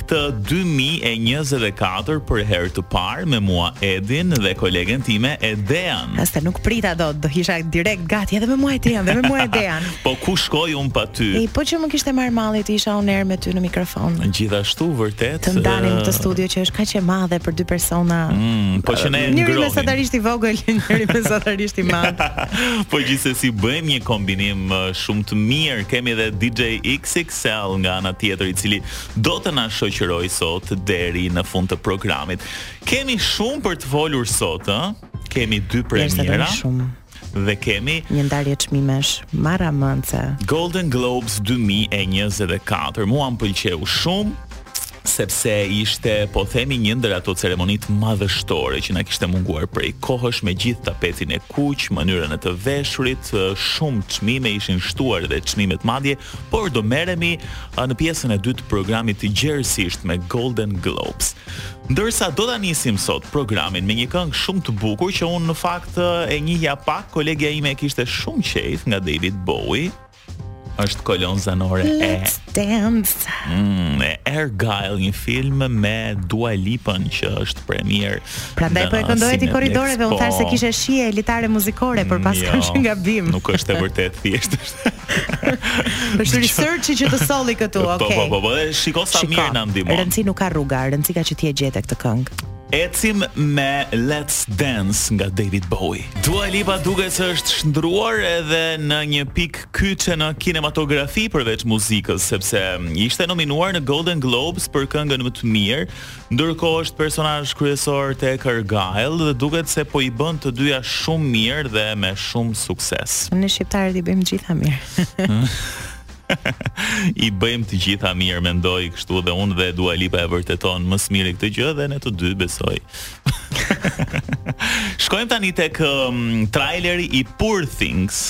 këtë dy mijë e njëzet e katër për herë të parë me mua Edin dhe kolegen time Edean. Asta nuk prita dot, do isha direkt gati edhe me mua Edean dhe me mua Edean. po ku shkoj un pa ty? E po që më kishte marr malli të isha unë me ty në mikrofon. Gjithashtu vërtet. Të ndanim këtë studio që është kaq e madhe për dy persona. Mm, po që ne e ngrohim. Njëri mesatarisht i vogël, njëri mesatarisht i madh. po gjithsesi bëjmë një kombinim shumë të mirë. Kemi edhe DJ XXL nga ana tjetër i cili do të na shoqërojë sot deri në fund të programit. Kemi shumë për të folur sot, ë? Kemi dy premiera. Shumë. Dhe kemi një ndarje çmimesh marramënce. Golden Globes 2024. Mua m'pëlqeu shumë sepse ishte po themi një ndër ato ceremonitë madhështore që na kishte munguar prej kohësh me gjithë tapetin e kuq, mënyrën e të veshurit, shumë çmime ishin shtuar dhe çmimet madje, por do merremi në pjesën e dytë të programit gjerësisht me Golden Globes. Ndërsa do ta nisim sot programin me një këngë shumë të bukur që unë në fakt e njihja pak, kolegja ime e kishte shumë qejf nga David Bowie. Është kolonë zanore e Let's Dance. Mm, e Argylle, një film me Dua Lipën që është premierë. Prandaj po e këndoje ti korridoreve, unë thashë se po kishe shije elitare muzikore, por paskam, mm, jo, qenë gabim. Nuk është e vërtetë thjesht. Është researchi që të solli këtu, okay. Po, po, po, po, e shiko sa mirë na ndihmon. Rëndësi nuk ka rruga, rëndësi ka që ti e gjete këtë këngë. Ecim me Let's Dance nga David Bowie. Dua Lipa duke se është shndërruar edhe në një pikë kyçe në kinematografi përveç muzikës, sepse ishte nominuar në Golden Globes për këngën më të mirë, Ndërkohë është personazh kryesor tek Argylle dhe duket se po i bën të dyja shumë mirë dhe me shumë sukses. Ne shqiptarët i bëjmë të gjitha mirë. I bëjmë të gjitha mirë, mendoj kështu dhe unë dhe Dua Lipa e vërteton më së miri këtë gjë dhe ne të dy besoj. Shkojmë tani tek um, traileri i Poor Things.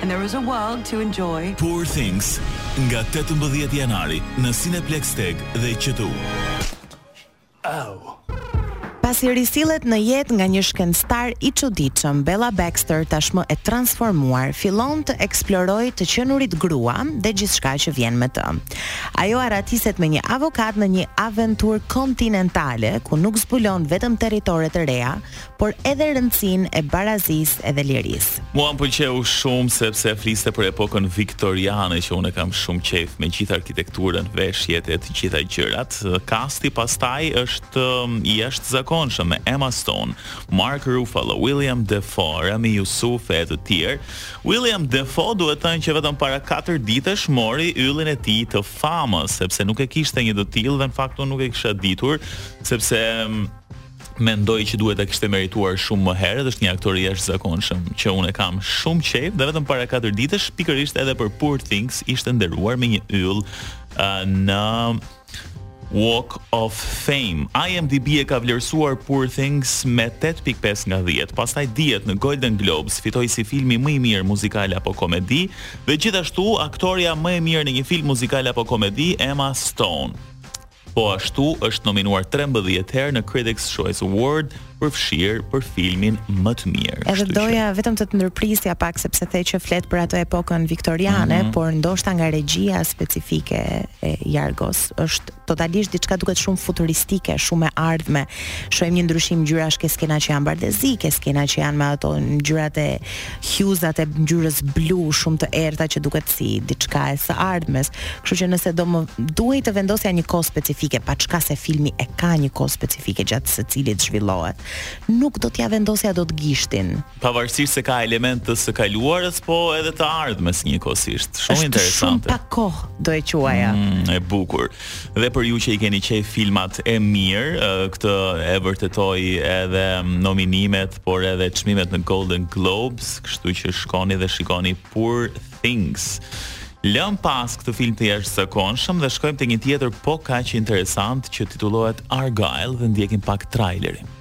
And there is a world to enjoy. Poor Things nga tetëmbëdhjetë janari në Cineplexx TEG dhe QTU. Au. Pasi risillet në jetë nga një shkencëtar i çuditshëm, Bella Baxter, tashmë e transformuar, fillon të eksplorojë të qenurit grua dhe gjithçka që vjen me të. Ajo arratiset me një avokat në një aventurë kontinentale, ku nuk zbulon vetëm territore të reja, por edhe rëndësinë e barazisë edhe lirisë. Mua më pëlqeu shumë sepse fliste për epokën viktoriane që unë e kam shumë qejf me gjithë arkitekturën, veshjet e të gjitha gjërat. Kasti pastaj është um, i jashtëzakonshëm me Emma Stone, Mark Ruffalo, William Dafoe, Ramy Youssef e të tjerë. William Dafoe duhet thënë që vetëm para 4 ditësh mori yllin e tij të famës, sepse nuk e kishte një të tillë dhe në fakt unë nuk e kisha ditur, sepse um, mendoj që duhet ta kishte merituar shumë më herët, është një aktor i jashtëzakonshëm që unë e kam shumë qejf dhe vetëm para katër ditësh pikërisht edhe për Poor Things ishte nderuar me një yll uh, në Walk of Fame. IMDb e ka vlerësuar Poor Things me 8.5 nga 10. Pastaj dihet në Golden Globes fitoi si filmi më i mirë muzikal apo komedi dhe gjithashtu aktorja më e mirë në një film muzikal apo komedi Emma Stone. Po ashtu është nominuar trembëdhjetë herë në Critics Choice Award, përfshirë për filmin më të mirë. Edhe kështu që- doja vetëm të të ndërprisja pak sepse the që flet për atë epokën viktoriane, Mhm. por ndoshta nga regjia specifike e Yorgos është totalisht diçka duket shumë futuristike, shumë e ardhme. Shohim një ndryshim ngjyrash, ke skena që janë bardhezi, ke skena që janë me ato ngjyrat e hjuzat e ngjyrës blu shumë të errta që duket si diçka e së ardhmes. Kështu që nëse do më duhej të vendosja një kohë specifike, paçka se filmi e ka një kohë specifike gjatë së cilit zhvillohet, nuk do t'ia vendosja dot gishtin. Pavarësisht se ka elementë të së kaluarës, po edhe të ardhmes njëkohësisht. Shumë Është shumë interesante. pa kohë do e quaja. Mm, e bukur. Dhe për ju që i keni qejf filmat e mirë, këtë e vërtetoi edhe nominimet, por edhe çmimet në Golden Globes, kështu që shkoni dhe shikoni Poor Things. Lëmë pas këtë film të jashtëzakonshëm dhe shkojmë te një tjetër po kaq interesant që titullohet Argylle dhe ndjekim pak trailerin.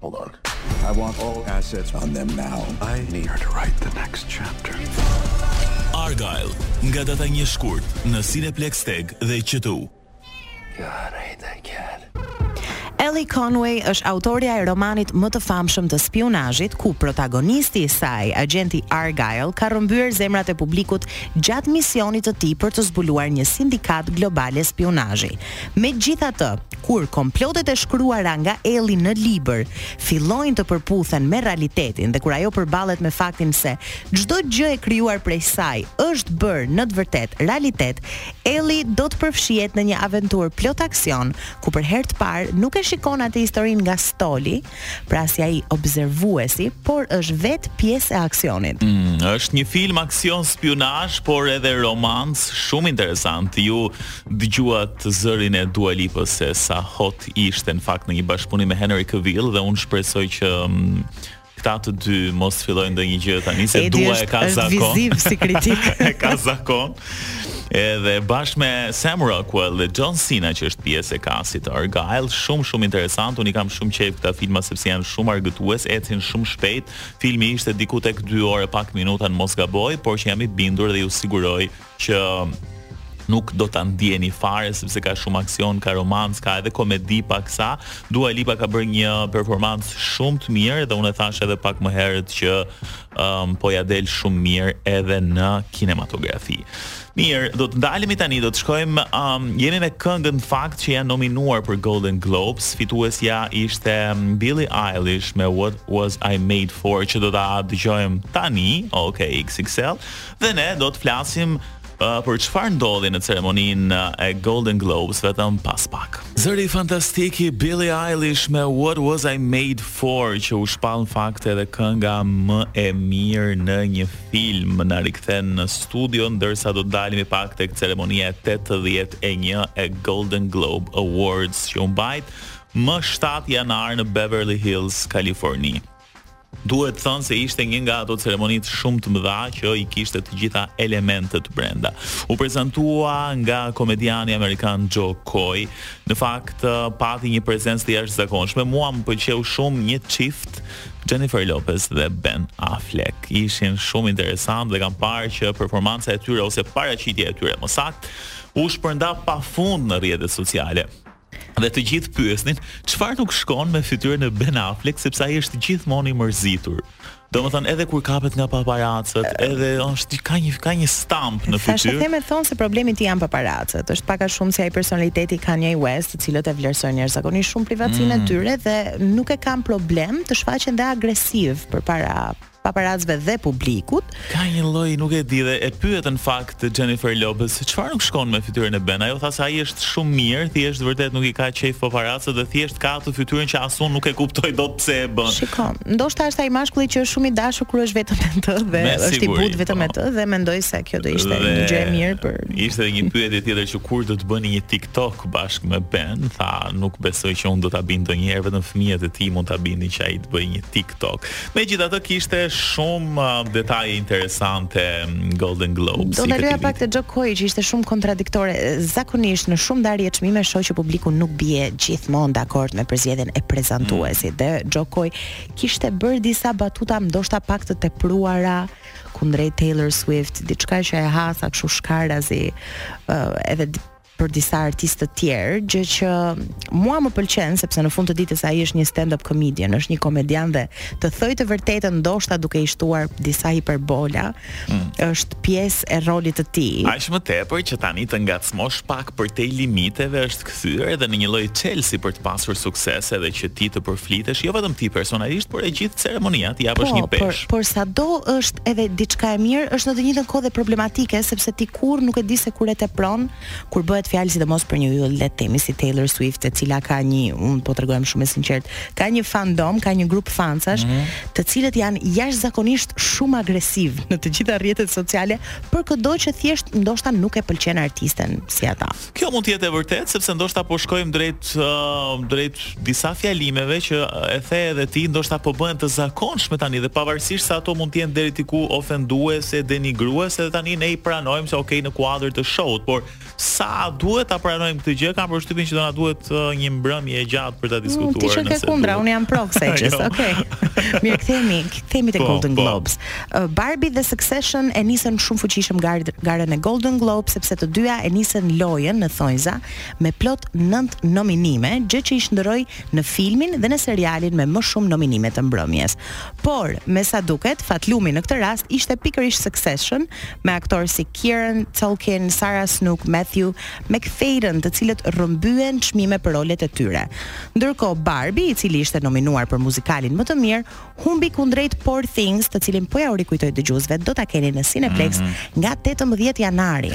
Hold on. I want all assets on them now. I need her to write the next chapter. Argylle, nga data 1 shkurt në Cineplexx TEG dhe QTU. God, I hate that cat. Elly Conway është autorja e romanit më të famshëm të spionazhit, ku protagonisti i saj, agjenti Argylle, ka rrëmbyer zemrat e publikut gjatë misionit të tij për të zbuluar një sindikatë globale spionazhi. Megjithatë, kur komplotet e shkruara nga Elly në libër fillojnë të përputhen me realitetin dhe kur ajo përballet me faktin se çdo gjë e krijuar prej saj është bërë në të vërtetë realitet, Elly do të përfshihet në një aventurë plot aksion, ku për herë të parë nuk e shikon atë historinë nga stoli, pra si ai observuesi, por është vetë pjesë e aksionit. Është një film aksion spiunazh, por edhe romancë shumë interesant. Ju Dëgjuat zërin e Dua Lipës se sa hot ishte në fakt në një bashkëpunim me Henry Cavill dhe unë shpresoj që mm, këta të dy mos të fillojnë ndonjë gjë tani se Dua e ka zakon. Edi është viziv si kritik. E ka zakon. Edhe bashkë me Sam Rockwell dhe John Cena që është pjesë e kastit të Argylle, shumë shumë interesant, unë i kam shumë qejf këta filma sepse janë shumë argëtues, ecin shumë shpejt. Filmi ishte diku tek 2 orë e pak minuta në mos gaboj, por që jam i bindur dhe ju siguroj që nuk do ta ndjeni fare sepse ka shumë aksion, ka romancë, ka edhe komedi paksa. Dua Lipa ka bërë një performancë shumë të mirë dhe unë e thashë edhe pak më herët që um, po ia del shumë mirë edhe në kinematografi. Mirë, do të ndalemi tani, do të shkojmë um, jemi me këngët në fakt që janë nominuar për Golden Globes. Fituesja ishte um, Billie Eilish me What Was I Made For që do ta dëgjojmë tani. Okej, okay, XXL. Dhe ne do të flasim uh, për çfarë ndodhi në ceremoninë e Golden Globes vetëm pas pak. Zëri fantastik i Billie Eilish me What Was I Made For që u shpall në fakt edhe kënga më e mirë në një film na rikthen në studio ndërsa do të ndalemi pak tek ceremonia e 81 e Golden Globe Awards që u mbajt më 7 janar në Beverly Hills, Kaliforni. Duhet thënë se ishte një nga ato ceremonitë shumë të mëdha që i kishte të gjitha elementët brenda. U prezantua nga komediani amerikan Jo Koy. Në fakt pati një prezencë të jashtëzakonshme. Mua më pëlqeu shumë një çift Jennifer Lopez dhe Ben Affleck. Ishin shumë interesantë dhe kam parë që performanca e tyre ose paraqitja e tyre më saktë u shpërnda pafund në rrjetet sociale. Dhe të gjithë pyesnin, çfarë nuk shkon me fytyrën e Ben Affleck sepse ai është gjithmonë i mërzitur. Domethënë edhe kur kapet nga paparacët, edhe është ka një ka një stampë në fytyrë. Thashethemet thonë se problemi i tij janë paparacët. Është pak a shumë si ai personaliteti i Kanye West, të cilët e vlerësojnë jashtëzakonisht shumë privatësinë e mm. tyre dhe nuk e kanë problem të shfaqen dhe agresivë përpara paparacëve dhe publikut. Ka një lloj, nuk e di dhe e pyetën në fakt Jennifer Lopez, çfarë nuk shkon me fytyrën e Ben? Ajo tha se ai është shumë mirë, thjesht vërtet nuk i ka qejf paparacët dhe thjesht ka atë fytyrën që as unë nuk e kuptoj dot pse e bën. Shiko, ndoshta është ai mashkulli që është shumë i dashur kur është vetëm me të dhe është i butë vetëm me po. të dhe mendoj se kjo do ishte dhe, një gjë e mirë për Ishte edhe një pyetje tjetër që kur do të bëni një TikTok bashkë me Ben, tha, nuk besoj që unë do ta bind ndonjëherë vetëm fëmijët e tij mund ta bindin që ai të bëjë një TikTok. Megjithatë kishte shumë uh, detaje interesante mm, Golden Globes. Do të ndalja pak te Jo Koy që ishte shumë kontradiktore. Zakonisht në shumë ndarje çmimesh shoh që publiku nuk bie gjithmonë dakord me përzgjedhjen e prezantuesit. Mm. Dhe Jo Koy kishte bërë disa batuta ndoshta pak të tepruara kundrejt Taylor Swift, diçka që e hasa kështu shkarazi. Uh, edhe për disa artistë të tjerë, gjë që mua më pëlqen sepse në fund të ditës ai është një stand-up comedian, është një komedian dhe të thojë të vërtetën ndoshta duke i shtuar disa hiperbola, mm. është pjesë e rolit të tij. Aq më tepër që tani të ngacmosh pak përtej limiteve është kthyer edhe në një lloj çelësi për të pasur sukses edhe që ti të përflitesh, jo vetëm ti personalisht, Por e gjithë ceremonia t'i japësh po, një peshë. Por, por sado është edhe diçka e mirë, është në të njëjtën kohë dhe problematike sepse ti kurrë nuk e di se kur e tepron, kur bëhet fjalë sidomos për një yll le të themi si Taylor Swift, e cila ka një, unë po tregohem shumë e sinqertë, ka një fandom, ka një grup fansash, mm -hmm. të cilët janë jashtëzakonisht shumë agresivë në të gjitha rrjetet sociale për këdo që thjesht ndoshta nuk e pëlqen artisten si ata. Kjo mund të jetë e vërtetë sepse ndoshta po shkojmë drejt uh, drejt disa fjalimeve që e the edhe ti, ndoshta po bëhen të zakonshme tani dhe pavarësisht se ato mund të jenë deri diku ofenduese, denigruese, edhe tani ne i pranojmë se okay në kuadër të show-ut, por sa duhet ta pranojmë këtë gjë, kam përshtypjen që do na duhet uh, një mbrëmje e gjatë për ta mm, diskutuar. Ti që je kundra, unë jam pro kësaj gjë. Jo. Okej. Mirë, kthehemi, kthehemi te po, Golden po. Globes. Barbie dhe Succession e nisën shumë fuqishëm garën e Golden Globe sepse të dyja e nisën lojën në thonjza me plot 9 nominime, gjë që i shndërroi në filmin dhe në serialin me më shumë nominime të mbrëmjes. Por, me sa duket, fatlumi në këtë rast ishte pikërisht Succession me aktorë si Kieran Culkin, Sarah Snook, Matthew Macfadyen, të cilët rrëmbyen çmime për rolet e tyre. Ndërkohë, Barbie, i cili ishte nominuar për muzikalin më të mirë, Humbi kundrejt Poor Things, të cilin po jua rikujtoj dëgjuesve, do ta keni në Cineplexx mm -hmm. nga 18 janari.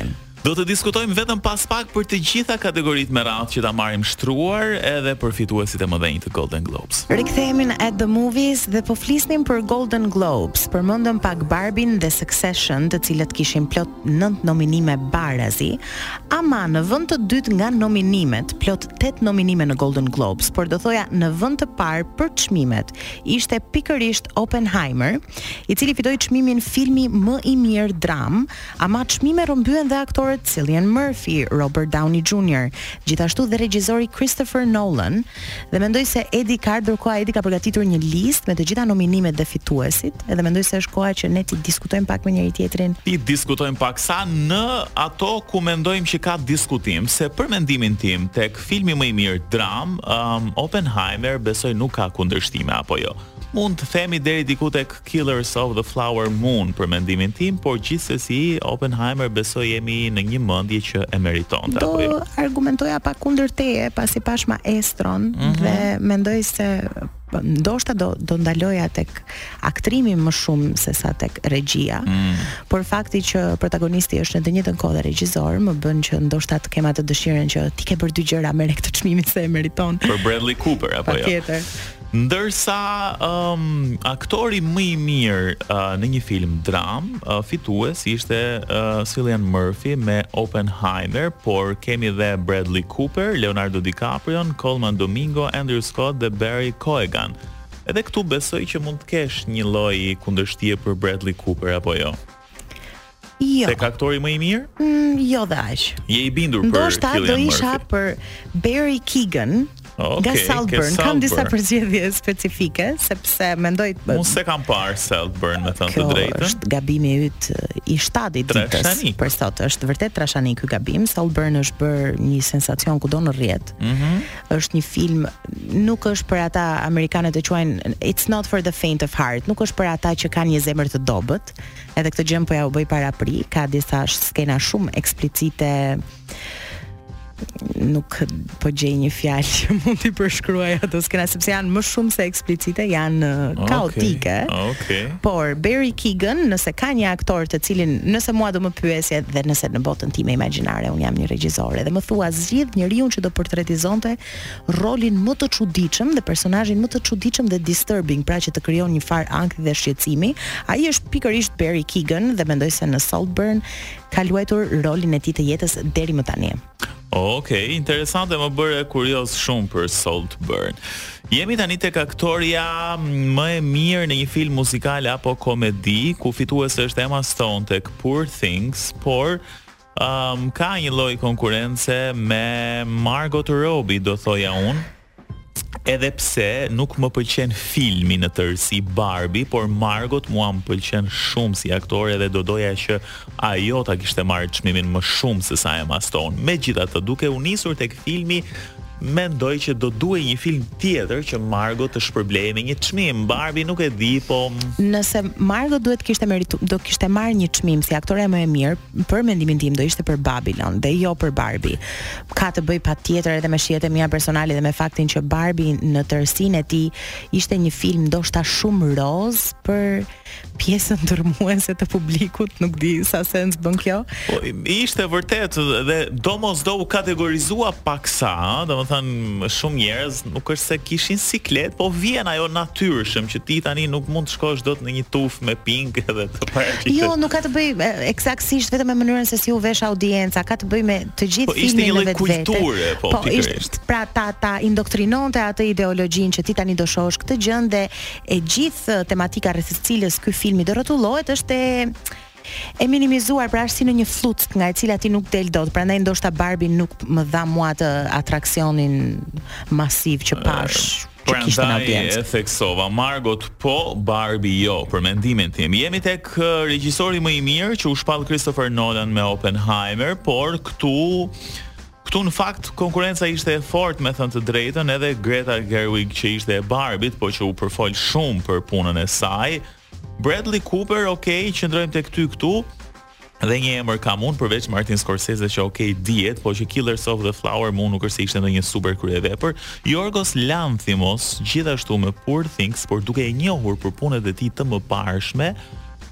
Do të diskutojmë vetëm pas pak për të gjitha kategoritë me radhë që ta marrim shtruar edhe për fituesit e mëdhenj të Golden Globes. Rikthehemi në At the Movies dhe po flisnim për Golden Globes. Përmendëm pak Barbin dhe Succession, të cilët kishin plot 9 nominime barazi, ama në vend të dytë nga nominimet, plot 8 nominime në Golden Globes, por do thoja në vend të parë për çmimet, ishte pikërisht Oppenheimer, i cili fitoi çmimin filmi më i mirë dramë, ama çmime rrëmbyen dhe aktorët Cillian Murphy, Robert Downey Jr, gjithashtu dhe regjisori Christopher Nolan. Dhe mendoj se Edi ka ardhur koha, Edi ka përgatitur një listë me të gjitha nominimet dhe fituesit, edhe mendoj se është koha që ne t'i diskutojmë pak me njëri-tjetrin. T'i diskutojmë paksa në ato ku mendojmë që ka diskutim, se për mendimin tim tek Filmi më i mirë dramë, um, Oppenheimer besoj nuk ka kundërshtime apo jo. Mund të themi deri diku tek Killers of the Flower Moon për mendimin tim, por gjithsesi Oppenheimer besoj jemi në një mendje që e meriton apo jo. Do argumentoja pak kundër teje, pasi pashë Maestron mm -hmm. dhe mendoj se ndoshta do do ndaloja tek aktrimi më shumë se sa tek regjia. Mm. Por fakti që protagonisti është në të njëjtën kohë dhe regjisor më bën që ndoshta të kem atë dëshirën që ti ke bërë dy gjëra merre këtë çmimin se e meriton. Për Bradley Cooper apo jo? Patjetër. Ndërsa um, aktori më i mirë uh, në një film dram Fitues ishte Cillian Murphy me Oppenheimer, por kemi dhe Bradley Cooper, Leonardo DiCaprio, Colman Domingo, Andrew Scott dhe Barry Keoghan. Edhe këtu besoj që mund të kesh një lloj kundërshtie për Bradley Cooper apo jo. Jo. Tek aktori më i mirë? Mm, jo dhe aq. Je i bindur për Cillian Murphy. Ndoshta do isha për Barry Keoghan, Okay, nga Saltburn. Kam disa përzgjedhje specifike sepse mendoj të Unë s'e kam parë Saltburn me thënë të drejtën. Kjo është gabimi yt i shtatë i ditës. Për sot është vërtet trashanik ky gabim. Saltburn është bërë një sensacion kudo në rrjet. Ëh. Mm -hmm. Është një film nuk është për ata amerikanët e quajnë It's not for the faint of heart. Nuk është për ata që kanë një zemër të dobët. Edhe këtë gjë po jua bëj a priori, ka disa skena shumë eksplicite nuk po gjej një fjalë që mund t'i përshkruaj ato skena sepse janë më shumë se eksplicite, janë uh, kaotike. Okay. Okay. Por Barry Keoghan, nëse ka një aktor të cilin nëse mua do më pyesje dhe nëse në botën time imagjinare unë jam një regjisore dhe më thua zgjidh njeriu që do portretizonte rolin më të çuditshëm dhe personazhin më të çuditshëm dhe disturbing, pra që të krijon një farë ankthi dhe shqetësimi, ai është pikërisht Barry Keoghan dhe mendoj se në Saltburn ka luajtur rolin e tij të jetës deri më tani. Ok, interesante më bëre kurioz shumë për Saltburn. Jemi tani tek aktorja më e mirë në një film muzikal apo komedi, ku fituese është Emma Stone tek Poor Things, por um, ka një lloj konkurrence me Margot Robbie, do thoja unë. Edhe pse nuk më pëlqen filmi në tërësi Barbie, por Margot mua më pëlqen shumë si aktore dhe do doja që ajo ta kishte marrë çmimin më shumë se sa Emma Stone. Megjithatë, duke u nisur tek filmi, mendoj që do duhej një film tjetër që Margot të shpërblehej me një çmim. Barbie nuk e di, po Nëse Margot duhet kishte meritu, do kishte marrë një çmim si aktore më e mirë, për mendimin tim do ishte për Babylon dhe jo për Barbie. Ka të bëjë patjetër edhe me shijet e mia personale dhe me faktin që Barbie në tërësinë e tij ishte një film ndoshta shumë rozë për pjesën dërmuese të publikut, nuk di sa sens bën kjo. Po, ishte vërtet dhe domosdo u kategorizua paksa, domethënë shumë njerëz Nuk është se kishin siklet, po vjen ajo natyrshëm që ti tani nuk mund të shkosh dot në një tufë me pink edhe të paraqitesh. Jo, nuk ka të bëjë eksaktësisht vetëm me mënyrën se si u vesh audienca, ka të bëjë me të gjithë po, filmin në vete. Po ishte një kulturë, po, po pikërisht. Pra ta ta indoktrinonte atë ideologjinë që ti tani do shohësh këtë gjë dhe e gjithë tematika rreth së cilës ky filmi do rrotullohet është e E minimizuar, pra është si në një flluskë nga e cila ti nuk del dot, prandaj ndoshta Barbie nuk më dha mua atë atraksionin masiv që pashë. Uh, që kishte në audiencë. Prandaj e theksova, Margot po, Barbie jo, për mendimin tim. Jemi tek regjisori më i mirë që u shpall Christopher Nolan me Oppenheimer, por këtu Këtu në fakt konkurenca ishte e fortë me thënë të drejtën edhe Greta Gerwig që ishte e Barbit, po që u përfol shumë për punën e saj, Bradley Cooper, ok, qëndrojmë tek ty këtu. Dhe një emër kam unë përveç Martin Scorsese që ok dihet, po që Killers of the Flower mua nuk është se ishte ndonjë super kryevepër. Jorgos Lanthimos gjithashtu me Poor Things, por duke e njohur për punët e tij të mëparshme,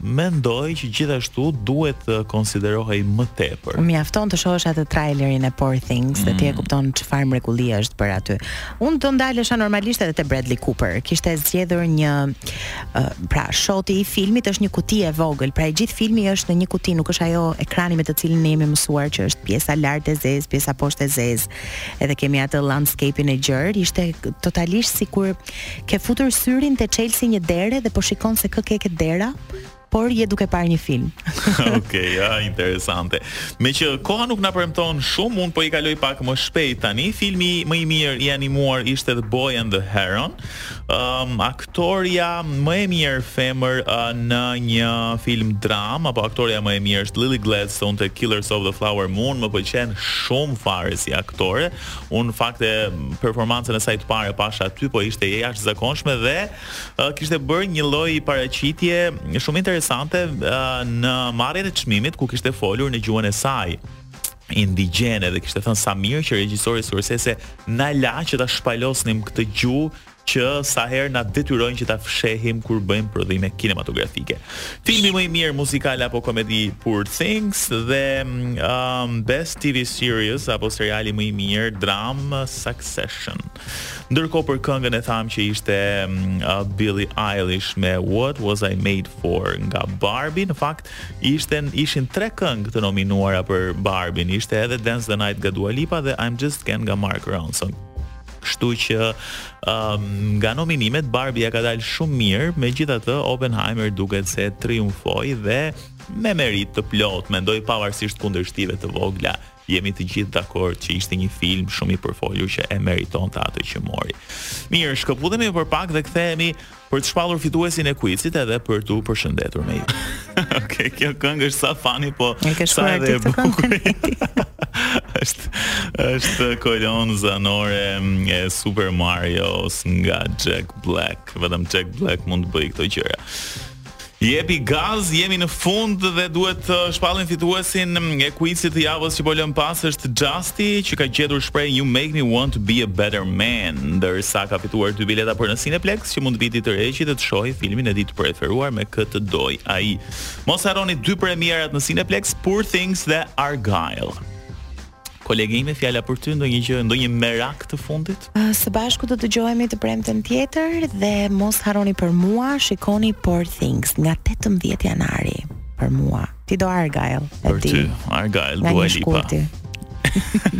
mendoj që gjithashtu duhet të konsiderohej më tepër. Mjafton të shohësh atë trailerin e Poor Things mm. dhe ti e mm. kupton çfarë mrekulli është bërë aty. Unë do ndalesha normalisht edhe te Bradley Cooper. Kishte zgjedhur një pra shoti i filmit është një kuti e vogël, pra i gjithë filmi është në një kuti, nuk është ajo ekrani me të cilin ne jemi mësuar që është pjesa lart e zezë, pjesa poshtë e zezë. Edhe kemi atë landscape-in e gjerë, ishte totalisht sikur ke futur syrin te çelësi i një dere dhe po shikon se kë ke ke dera, por je duke parë një film. Okej, okay, ja, interesante. Meqë koha nuk na premton shumë, unë po i kaloj pak më shpejt tani. Filmi më i mirë i animuar ishte The Boy and the Heron. Ëm aktorja më e mirë femër në një film dramë apo aktorja më e mirë është Lily Gladstone te Killers of the Flower Moon, më pëlqen shumë fare si aktore. Unë në fakt performancën e saj të parë e pashë aty, po ishte e jashtëzakonshme dhe uh, kishte bërë një lloj paraqitje shumë interesante uh, në marrjen e çmimit ku kishte folur në gjuhën e saj. indigjene dhe kishte thënë sa mirë që regjisori Scorsese na la që ta shpalosnim këtë gjuhë që sa herë na detyrojnë që ta fshehim kur bëjmë prodhime kinematografike. Filmi më i mirë muzikal apo komedi Poor Things dhe um, Best TV Series apo seriali më i mirë dramë Succession. Ndërkohë për këngën e thamë që ishte uh, Billie Eilish me What Was I Made For nga Barbie, në fakt Ishte ishin tre këngë të nominuara për Barbin, ishte edhe Dance the Night nga Dua Lipa dhe I'm Just Ken nga Mark Ronson. Kështu që um, nga nominimet Barbie ia ka dalë shumë mirë, megjithatë Oppenheimer duket se triumfoi dhe me meritë të plotë, mendoj pavarësisht kundërshtive të vogla Jemi të gjithë dakord që ishte një film shumë i përfolur që e meritonte atë që mori. Mirë, shkëputemi për pak dhe kthehemi për të shpallur fituesin e kuicit edhe për t'u përshëndetur me ju. Okej, kjo këngë është sa fani, po sa edhe e bukur. është është kolon zanore e Super Marios nga Jack Black. Vetëm Jack Black mund të bëjë këto gjëra. Jepi gaz, jemi në fund dhe duhet të shpallim fituesin e kuicit të javës që po lëmë pas është Justy që ka gjetur shprehjen You make me want to be a better man, ndërsa ka fituar dy bileta për në Cineplex që mund të vijë t'i tërheqë dhe të shohë filmin e tij të preferuar me kë të dojë ai. Mos harroni dy premierat në Cineplex, Poor Things dhe Argyle. Kolegia ime fjala për ty ndonjë gjë, ndonjë merak të fundit? Së bashku do të dëgjohemi të premten tjetër dhe mos harroni për mua, shikoni Poor Things nga 18 janari për mua. Ti do Argyle, e di. Për ty, Argyle, Dua Lipa.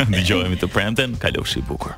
Dëgjohemi të premten, kalofshi bukur.